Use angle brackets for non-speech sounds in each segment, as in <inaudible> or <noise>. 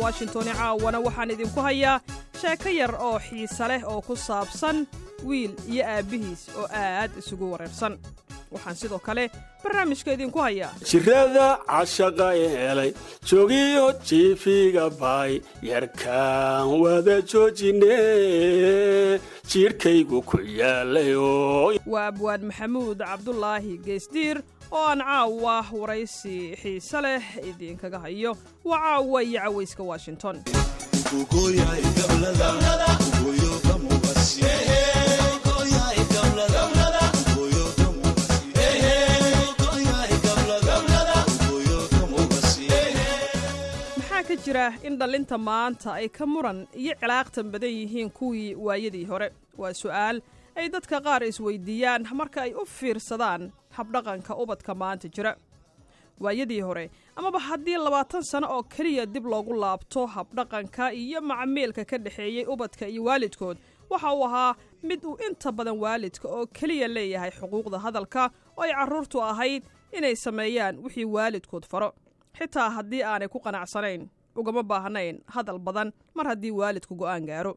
barnaamijka cawayska washington ee caawana waxaan idinku hayaa sheeko yar oo xiise leh oo ku saabsan wiil iyo aabbihiis oo aad isugu wareersan. Waxaan sidoo kale barnaamijka idinku hayaa. Jirada cashaqa helay joogiyo jiifiga baay yarkaan wada joojine jidhkaygu ku yaalayo waa abwaan maxamuud cabdulaahi geesdiir oo aan caawa waraysi xiise leh idinkaga hayo. Waa caawa iyo cawayska washington. Jira in dhallinta maanta ay ka muran iyo cilaaqtan badan yihiin kuwii waayadii hore? Waa su'aal ay dadka qaar isweydiiyaan marka ay u fiirsadaan habdhaqanka ubadka maanta jira. Waayadii hore amaba haddii labaatan sano oo keliya dib loogu laabto habdhaqanka iyo macmiilka ka dhexeeyey ubadka iyo waalidkood waxa uu ahaa mid uu inta badan waalidka oo keliya leeyahay xuquuqda hadalka oo ay carruurtu ahayd inay sameeyaan wixii waalidkood faro. Xitaa haddii aanay ku qanacsanayn ugama baahnayn hadal badan mar haddii waalidku go'aan gaaro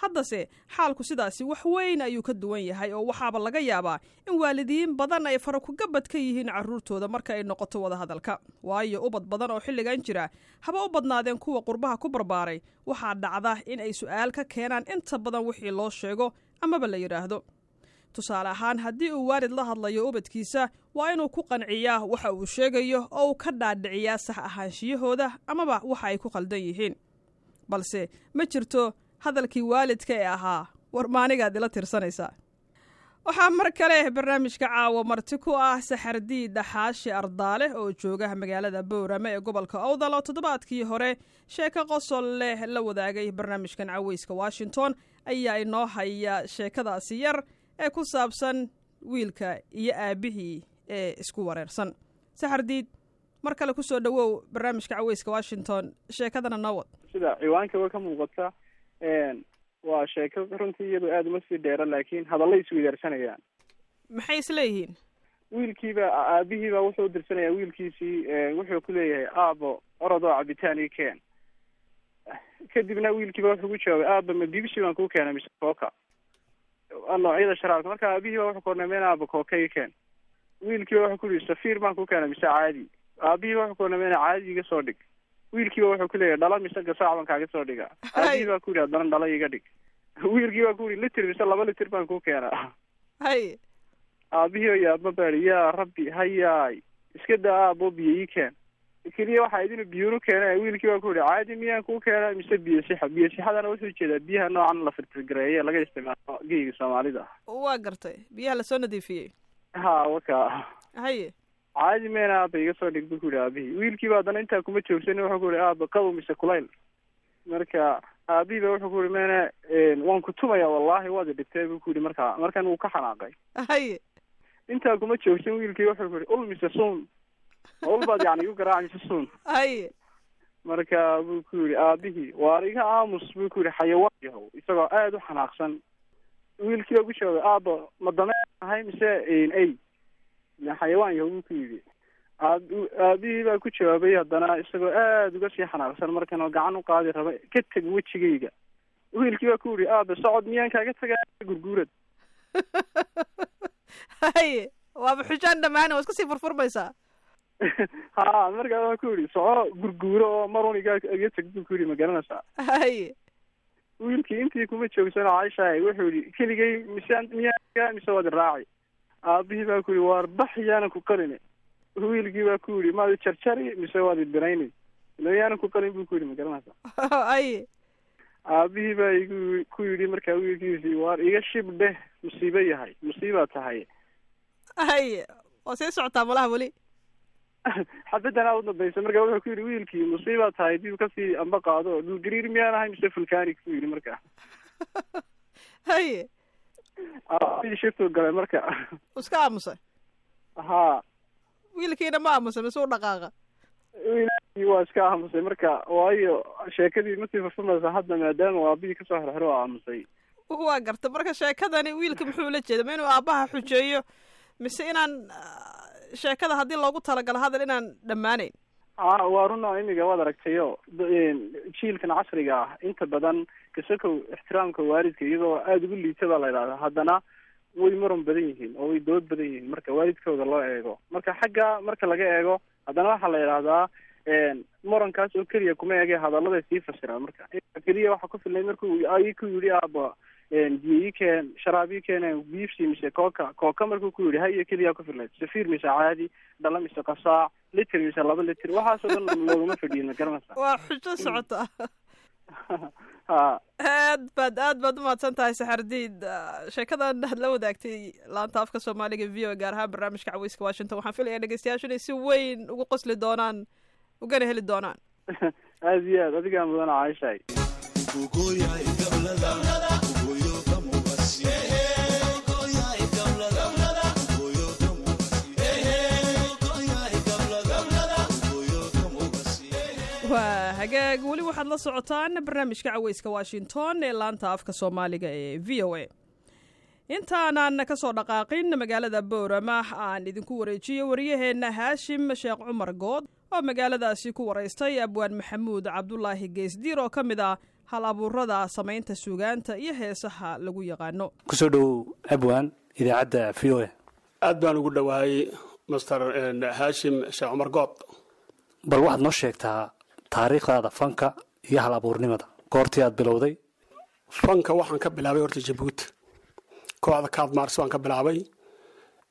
haddase xaalku sidaasi wax weyn ayuu ka duwan yahay oo waxaaba laga yaabaa in waalidiin badan ay farakugabad ka yihiin carruurtooda marka ay noqoto wadahadalka waayo ubad badan oo xilligan jira haba u badnaadeen kuwa qurbaha ku barbaaray. Waxaa dhacda in ay su'aal ka keenaan inta badan wixii loo sheego amaba la yidhaahdo tusaale ahaan haddii uu waalid la hadlayo ubadkiisa waa inuu ku qanciyaa waxa uu sheegayo oo uu ka dhaadhiciyaa sax ahaanshiyahooda amaba waxa ay ku khaldan yihiin. Balse ma jirto hadalkii waalidka ee ahaa. War maanigaad ila tirsanaysaa. Waxaa mar kale barnaamijka caawa marti ku ah saxardii dhaxaashi ardaale oo jooga magaalada boorame ee gobolka owdal oo toddobaadkii hore sheeko qosol leh la wadaagay barnaamijkan cawayska washington. Ayaa inoo haya sheekadaasi yar ee ku saabsan wiilka iyo aabbihii ee isku wareersan. Saxardiid mar kale ku soo dhowow barnaamijka cawayska washington. Sheekadana noo wad. Sida ciwaankaba ka muuqata waa sheeko runtii iyadu aada uma sii dheera laakiin hadallay isweydaarsanayaan maxay isleeyihiin wiilkiiba aabihiiba wuxuu udirsanayaa wiilkiisii wuxuu ku leeyahay aabo orodoo cabitaan ii keen. Kadibna wiilkiiba wuxuu ku jawaabay aaba ma bibsi baan kuu keenay mise kooka? Noocyada sharaabka marka aabihiiba wuxuu kornameen aaba kooka ii keen. Wiilkiiba wuxuu ku yihi safiir baan kuu keenay mise caadi. Aabihiiba wuxuu kornameen caadi iga soo dhig wiilkiiba wuxuu ku leeyahay dhala mise gasaac baan kaaga soo <laughs> dhiga aabihii baa ku yidhi haddana dhala iga dhig wiilkii baa ku yidhi litir mise laba litir baan kuu keenaa hay aabihii oo yaaba baadi yaa rabbi hayaay iska daa aabo biyo ii keen keliya waxaa idinu biyunu keena wiilkii baa ku yidhi caadi miyaan kuu keena mise biyo sixa biyo sixadana wuxuu jeedaa biyaha noocan la firfirgareeye laga isticmaalo geyga soomaalida waa gartay. Biyaha la soo nadiifiyey ha waka. Haye caadi meena aaba iga soo dhig buu ku yihi aabihii wiilkiiba haddana intaa kuma joogsanin wuxuu ku yihi aaba qabow mise kulayl marka aabihiiba wuxuu ku yihi meena waan ku tumaya wallahi waad i dhibtee buu ku yihi markaa markan wuu ka xanaaqay. Haye intaa kuma joogsan wiilkii wuxuu ku yihi ul mise suun ul baad yani igu garaac mise suun haye marka buu ku yihi aabihii waar iga aamus buu ku yihi xayawaan yahow isagoo aada u xanaaqsan. Wiilkii baa ku jawaabay aaba ma dameen ahay mise ey xayawaan yahow buu ku yidhi aab aabihii baa ku jawaabay haddana isagoo aada uga sii xanaaqsan markan oo gacan u qaadi raba ka teg wejigayga. Wiilkii baa ku yihi aabe socod miyaan kaaga tagaa gurguurad. <laughs> Haye waaba xujaan dhammaane waa iska sii furfurmaysaa. <laughs> Ha markaa waa ku yidhi soco gurguuro oo marun iga iga teg buu ku yidhi ma garanaysaa. Haye wiilkii intii kuma joogsano caishaay wuxuu yihi keligay mise miyaa mise waad raaci aabihii baa ku yihi waar bax yaanan ku qalini. Wiilkii baa ku yihi maad jarjari mise waad ila yaanan ku qalin buu ku yidhi ma garanaysaa haye <laughs> aabihii baa igu ku yidhi markaa wiilkiisii waar iga shib dheh musiibo yahay musiibaa tahay. Haye waa sii socotaa malaha weli. <laughs> Xabadana u dambaysa marka wuxuu ku yidhi wiilkii musiibaa tahay dib ka sii amba qaado dhulgariir miyaan ahay mise fulkanic buu yidhi marka haye <laughs> aabihii shiftuu galay marka. <laughs> Iska aamusay? Ha wiilkiina ma aamusay mise u dhaqaaqa? Wiilkii waa iska aamusay marka waayo sheekadii masii furfurmaysa hadda maadaama aabihii ka soo xirxiro oo aamusay. Waa garta marka sheekadani wiilka muxuu ula jeeda ma inuu aabbaha xujeeyo? Mise inaan sheekada haddii loogu talagalo hadal inaan dhammaanayn? a waa run oo imiga waad aragtayo. Jiilkan casriga ah inta badan kasakow ixtiraamka waalidka iyadoo aada ugu liita baa la idhahdaa haddana way muran badan yihiin oo way dood badan yihiin marka waalidkooda loo eego. Marka xagga marka laga eego haddana waxaa la yidhahdaa murankaas oo keliya kuma ege hadaladay sii fasiraan marka. Keliya waxaa ku filnay markuu ku yidhi aaba biyo ii keen sharaab ii keene biifsi mise kooka kooka markuu ku yidhi hayo keliya ku filnayd safiir mise caadi dhala mise qasaac liter mise laba liter waxaasoo dhan looguma fadhiyin ma garanaysa waa xujo socota. Aad baad aad baad umahadsan tahay saxardiid sheekadan aad la wadaagtay laanta afka soomaaliga v o gaar ahaan barnaamijka caweyska washington. Waxaan filayaa dhegeystayaashu inay si weyn ugu qosli doonaan ugana heli doonaan. <laughs> Aada iyo aad adigaa mudana caishahay hagaag weli waxaad la socotaan barnaamijka caweyska washington ee laanta afka soomaaliga ee v o a. Intaanan ka soo dhaqaaqin magaalada boorama aan idinku wareejiyo wariyaheenna haashim sheekh cumar good oo magaaladaasi ku waraystay abwaan maxamuud cabdulaahi geesdiir oo ka mid ah hal abuurada samaynta suugaanta iyo heesaha lagu yaqaano. Kusoo dhowow abwaan idaacadda v o a. Aad baan ugu dhowaayey master haashim sheekh cumar good. Bal waxaad noo sheegtaa taariikhdaada fanka iyo hal abuurnimada. Goortii aad bilowday? Fanka waxaan ka bilaabay horta jabuuti. Kooxda kaad maars baan ka bilaabay.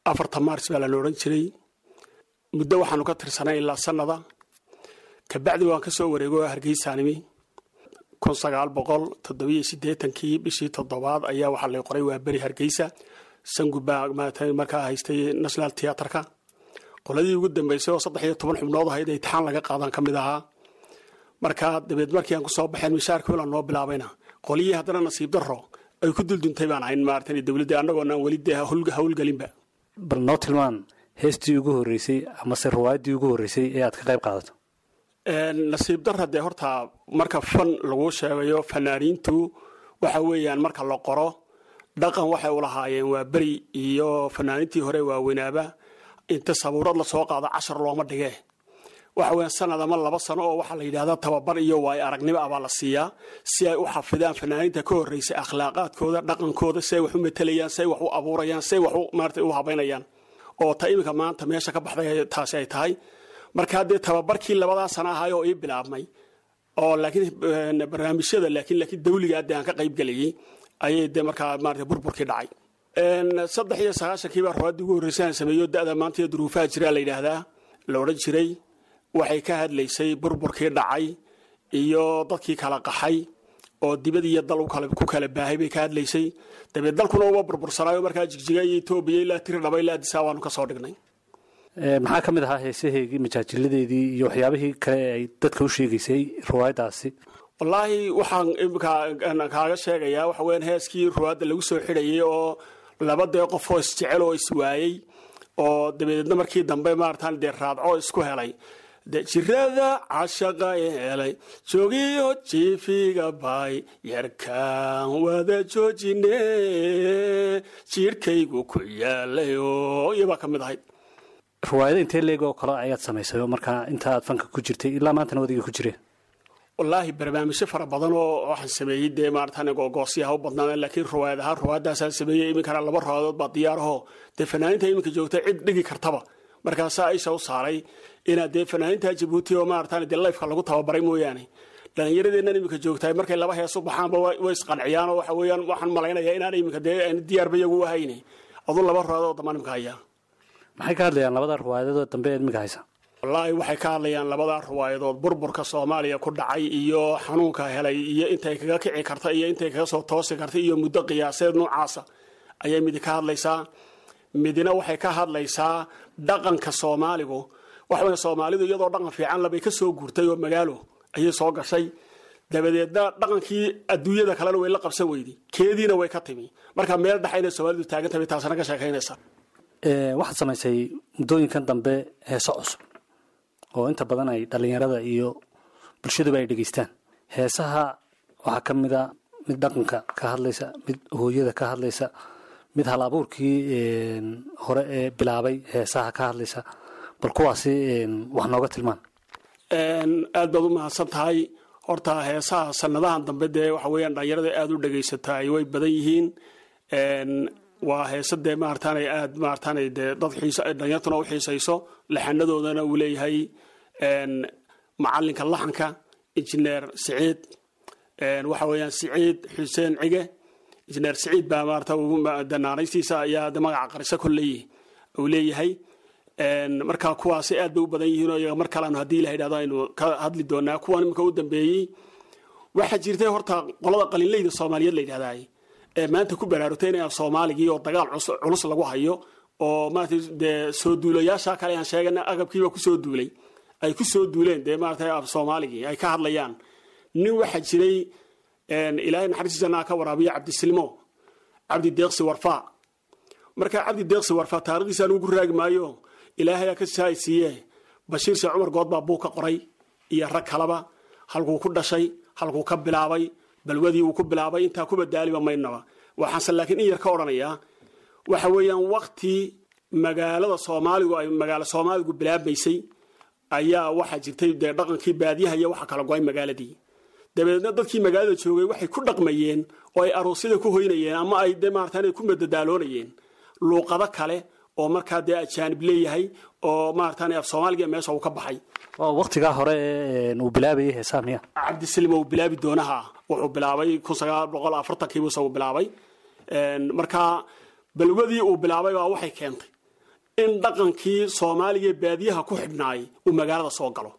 Afarta maars baa lala odhan jiray. Muddo waxaanu ka tirsanay ilaa sanada kabacdi waan ka soo wareego hargeysaanimi. Kun sagaal boqol toddobiyo siddeetankii bishii toddobaad ayaa waxaa lay qoray waa beri hargeysa. Sangub baa maarata markaa haystay national theatrka qoladii ugu dambeysay oo saddex iyo toban xubnood ahayd ee itixaan laga qaadan ka mid ahaa markaa dabeed markii aan ku soo baxeen mishaarkii la noo bilaabayna qoliyii haddana nasiib darro ay ku dulduntay baan ahayn maarata dowladda annagoon aan weli dee hawlgelinba bal noo tilmaan heestii ugu horreysay amase riwaayaddii ugu horreysay ee aad ka qayb qaadato? Nasiib darra dee horta marka fan lagu sheegayo fanaaniintu waxa weeyaan marka la qoro dhaqan waxay u lahaayeen waa beri iyo fanaaniintii hore waaweynaaba inta sabuurad la soo qaado cashar looma dhigee waxa weya sanad ama laba sano oo waxaa la yidhahdaa tababar iyo waayo aragnimo ah la siiyaa si ay u xafidaan fanaaniinta ka horreysay akhlaaqaadkooda dhaqankooda si ay wax u matelayaan si ay wax u abuurayaan si ay wax maarata u habaynayaan. Oo ta iminka maanta meesha ka baxday taasi ay tahay. Markaa dee tababarkii labadaa sana ahay oo ii bilaabmay oo laakiin barnaamijyada laakiin laakiin dawligaa dee aan ka qayb gelayay ayay dee markaa maarata burburkii dhacay. Saddex iyo sagaashankii baa ruwaadii ugu horreysay aan sameeyo da-da maanta iyo duruufaha jiraa la yidhaahdaa la odhan jiray waxay ka hadlaysay burburkii dhacay iyo dadkii kala qaxay oo dibad iyo dal ku kala baahay bay ka hadlaysay. Dabeed dalkuna uba burbursanaayo markaa jigjiga iyo etoobiya ilaa tiri dhaba ilaa adisaa waanu ka soo dhignay. Maxaa ka mid ahaa heesaheygii majaajiladeedii iyo waxyaabihii kale ee ay dadka u sheegaysay riwaayaddaasi wallaahi waxaan imika kaaga sheegayaa waxa weyaan heeskii ruwaadda lagu soo xidhayay oo laba dee qof oo isjecel oo iswaayey oo dabadeedna markii dambe maaratan dee raadco isku helay de jirada cashaqa helay joogiyo jiifiga baay yarkaan wada joojine jiirhkaygu ku yaalay oo iyabaa ka mid ahayd riwaayado intee leeg oo kale ayaad samaysay oo markaa inta aad fanka ku jirtay ilaa maantana wadiga ku jireen wallaahi barnaamijyo fara badan oo waxaan sameeyey dee maaratan gogoosyaha u badnaan laakiin riwaayad ahaan riwaayadaasaan sameeyey iminkana laba riwaayadood baa diyaaraho dee fanaaninta iminka joogta cid dhigi kartaba markaasaa aisha u saaray inaad dee fanaaninta jabuuti oo maaratan dee lifeka lagu tababaray mooyaane. Dhalinyaradeennan iminka joogtahay markay laba hees u baxaanba way isqanciyaan oo waxa weeyaan waxaan malaynayaa inaan iminka dee diyaarba iyagu u ahayn aduu laba riwaayadood damaan imika hayaa. Maxay ka hadlayaan labada riwaayadood dambe imika haysa? Wallaahi waxay ka hadlayaan labada riwaayadood burburka soomaaliya ku dhacay iyo xanuunka helay iyo intay kaga kici karta iyo intay kaga soo toosi karta iyo muddo qiyaaseed noocaasa. Ayay midi ka hadlaysaa midina waxay ka hadlaysaa dhaqanka soomaaligu. Waxawey soomaalidu iyadoo dhaqan fiican labay ka soo guurtay oo magaalo ayay soo gashay. Dabadeedna dhaqankii adduunyada kalena way la qabsan weyday keediina way ka timi. Marka meel dhexayna soomaalidu taagan tahay taasna ka sheekaynaysa. Waxaad samaysay muddooyinkan dambe heeso cusub oo inta badan ay dhallinyarada iyo bulshaduba ay dhegeystaan. Heesaha waxaa ka mid a mid dhaqanka ka hadlaysa mid hooyada ka hadlaysa mid hal abuurkii hore ee bilaabay heesaha ka hadlaysa. Bal kuwaasi wax nooga tilmaan. Aad baad u mahadsan tahay. Horta heesaha sanadahan dambe dee waxa weeyaan dhalinyarada aada u dhegaysataa way badan yihiin. Waa heese dee maarataanay aad maarataanay dee dad xiiso dhalinyartuna u xiisayso. Laxanadoodana uu leeyahay. Macalinka laxanka injineer siciid. Waxa weeyaan siciid xuseen cige injineer siciid baa maarata danaanaystiisa ayaa magaca qarisa kolley uu leeyahay. Marka kuwaasi aad bay u badan yihiin oo mar kaleanu haddii la yidhahdo aynu ka hadli doonaa. Kuwan iminka u dambeeyey waxaa jirtay horta qolada qalinleyda soomaaliyeed la yidhahdaay ee maanta ku baraarugtay inay af soomaaligii oo dagaal culus lagu hayo oo maarata dee soo duulayaasha kale aan sheegana agabkiiba ku soo duulay. Ay ku duuleen dee maarata af soomaaligii ay ka hadlayaan. Nin waxaa jiray ilaahay naxariistiisana ka waraabiya cabdisilmo cabdi deeqsi warfaa. Marka cabdi deeqsi warfaa taarikhdiisa anugu ku raagi maayo ilaahayaa ka saaysiiye bashiir see cumar good baa buu ka qoray iyo rag kalaba halkuu ku dhashay halkuu ka bilaabay balwadii uu ku bilaabay intaa kuba daaliba maynaba waxaanse laakiin in yar ka odhanayaa waxa weeyaan wakti magaalada soomaaligu ay magaalo soomaaligu bilaabaysay ayaa waxaa jirtay dee dhaqankii baadiyaha iyo waxa kala go'ay magaaladii dabeedna dadkii magaalada joogay waxay ku dhaqmayeen oo ay aroosyada ku hoynayeen ama ay de maarata ku madadaaloonayeen. Luuqado kale oo markaa dee ajaanib leeyahay oo maarata af soomaaliga meesha uu ka baxay. Waktigaa hore uu bilaabayay heesaha miya. Cabdisalim uu bilaabi doonaha. Wuxuu bilaabay kun sagaal boqol afartankii buuse uu bilaabay. Markaa balwadii uu bilaabay baa waxay keentay in dhaqankii soomaaliga baadiyaha ku xidhnaay uu magaalada soo galo.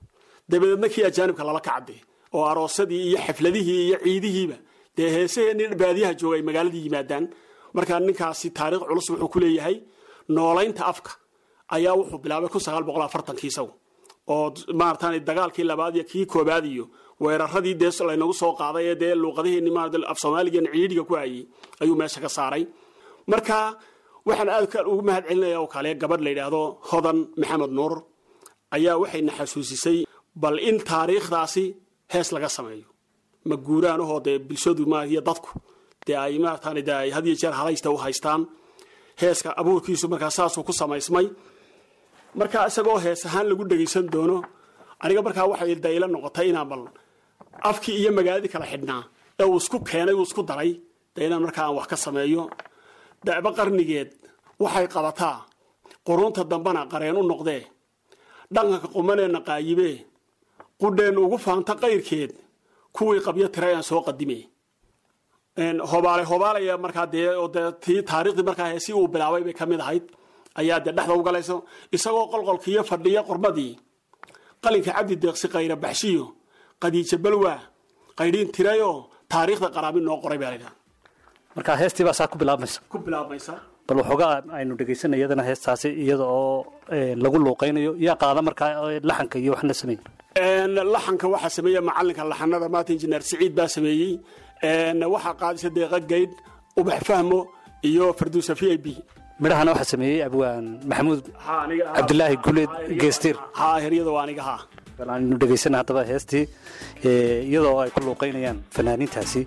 Dabadeedna kii ajaanibka lala kacade oo aroosadii iyo xafladihii iyo ciidihiiba. Dee heesaheenii baadiyaha jooga ay magaaladii yimaadaan. Markaa ninkaasi taariikh culus wuxuu ku leeyahay noolaynta afka ayaa wuxuu bilaabay afartankii isagu. Oo maarata dagaalkii labaad iyo kii koobaad iyo weeraradii dee laynagu soo qaaday ee dee luuqadaheeni maarata af soomaaligan ciidhiga ku hayay ayuu meesha ka saaray. Marka waxaan aad ugu mahad celinaya oo kale gabadh la yidhaahdo hodan maxamed nuur. Ayaa waxayna xasuusisay bal in taariikhdaasi hees laga sameeyo. Ma guuraan dee bulshadu iyo dadku? Dee ay maarata de ay had iyo jeer halaysta u haystaan? Heeska abuurkiisu markaa saasuu ku samaysmay. Markaa isagoo hees ahaan lagu dhegaysan doono aniga markaa waxay dayla noqotay inaan bal afkii iyo magaaladii kala xidhnaa. Ee uu isku keenay uu isku daray dee inaan markaa aan wax ka sameeyo. Dacbo qarnigeed waxay qabataa quruunta dambana qareen u noqdee. Dhaqanka qumaneenna qaayibee qudheen ugu faanta qayrkeed kuwii qabyo tiray aan soo qadime hobaale hobaalaya markaa dee tii taariikhdii markaa heesi uu bilaabay bay ka mid ahayd ayaa dee dhexda u galayso isagoo qolqolkiiyo fadhiya qurmadii qalinka cabdi deeqsi qayra baxshiyo qadiijo balwa qaydhiin tirayoo taariikhda qaraabi noo qoray baa laydhaha marka heestii baa saa ku bilaabmaysa? Ku bilaabmaysa. Bal waxoogaa aynu dhegaysanay iyadana heestaasi iyada oo lagu luuqaynayo yaa qaada markaa laxanka iyo waxna sameey laxanka waxaa sameeya macalinka laxanada maanta injineer siciid baa sameeyey. Waxaa qaadisa deeqa gaydh ubax fahmo iyo farduusa v i b. Midhahana waxaa sameeyey abwaan maxamuud cabdilaahi guleed geestiir. heryada waa aniga ha. Bal aynu dhegaysana haddaba heestii iyadoo ay ku luuqaynayaan fanaaniintaasi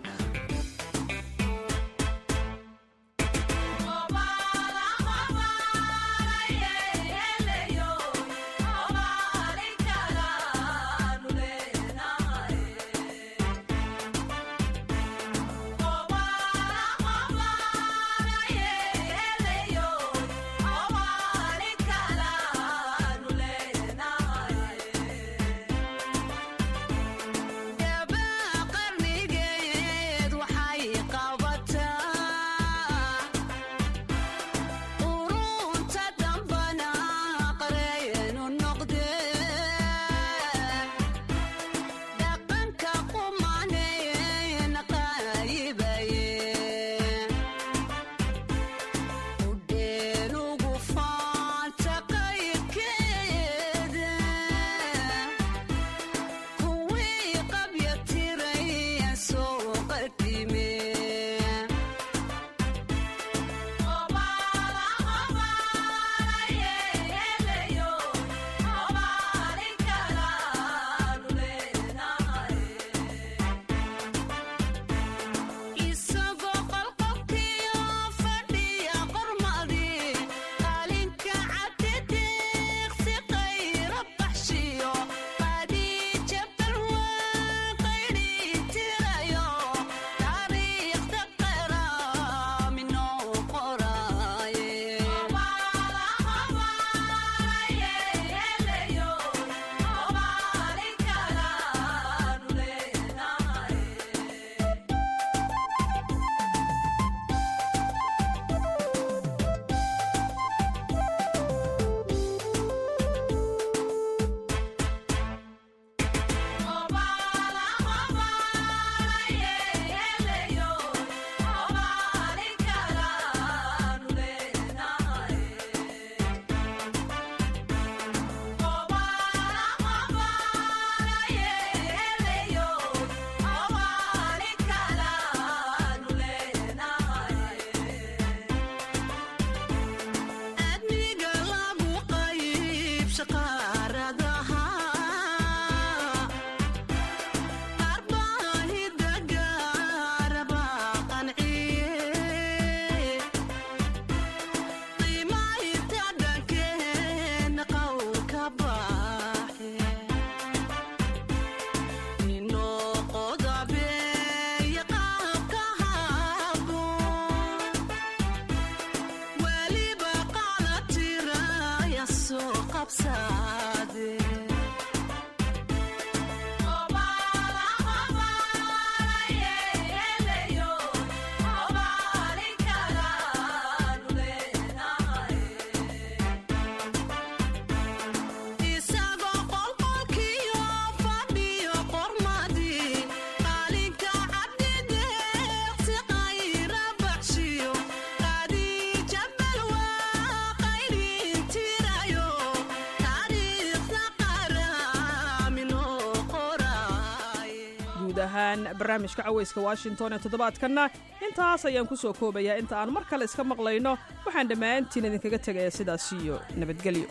ahaan barnaamijka cawayska washington ee toddobaadkanna. Intaas ayaan ku soo koobayaa inta aan mar kale iska maqlayno. Waxaan dhammaantiin idinkaga tegayaa sidaas iyo nabadgelyo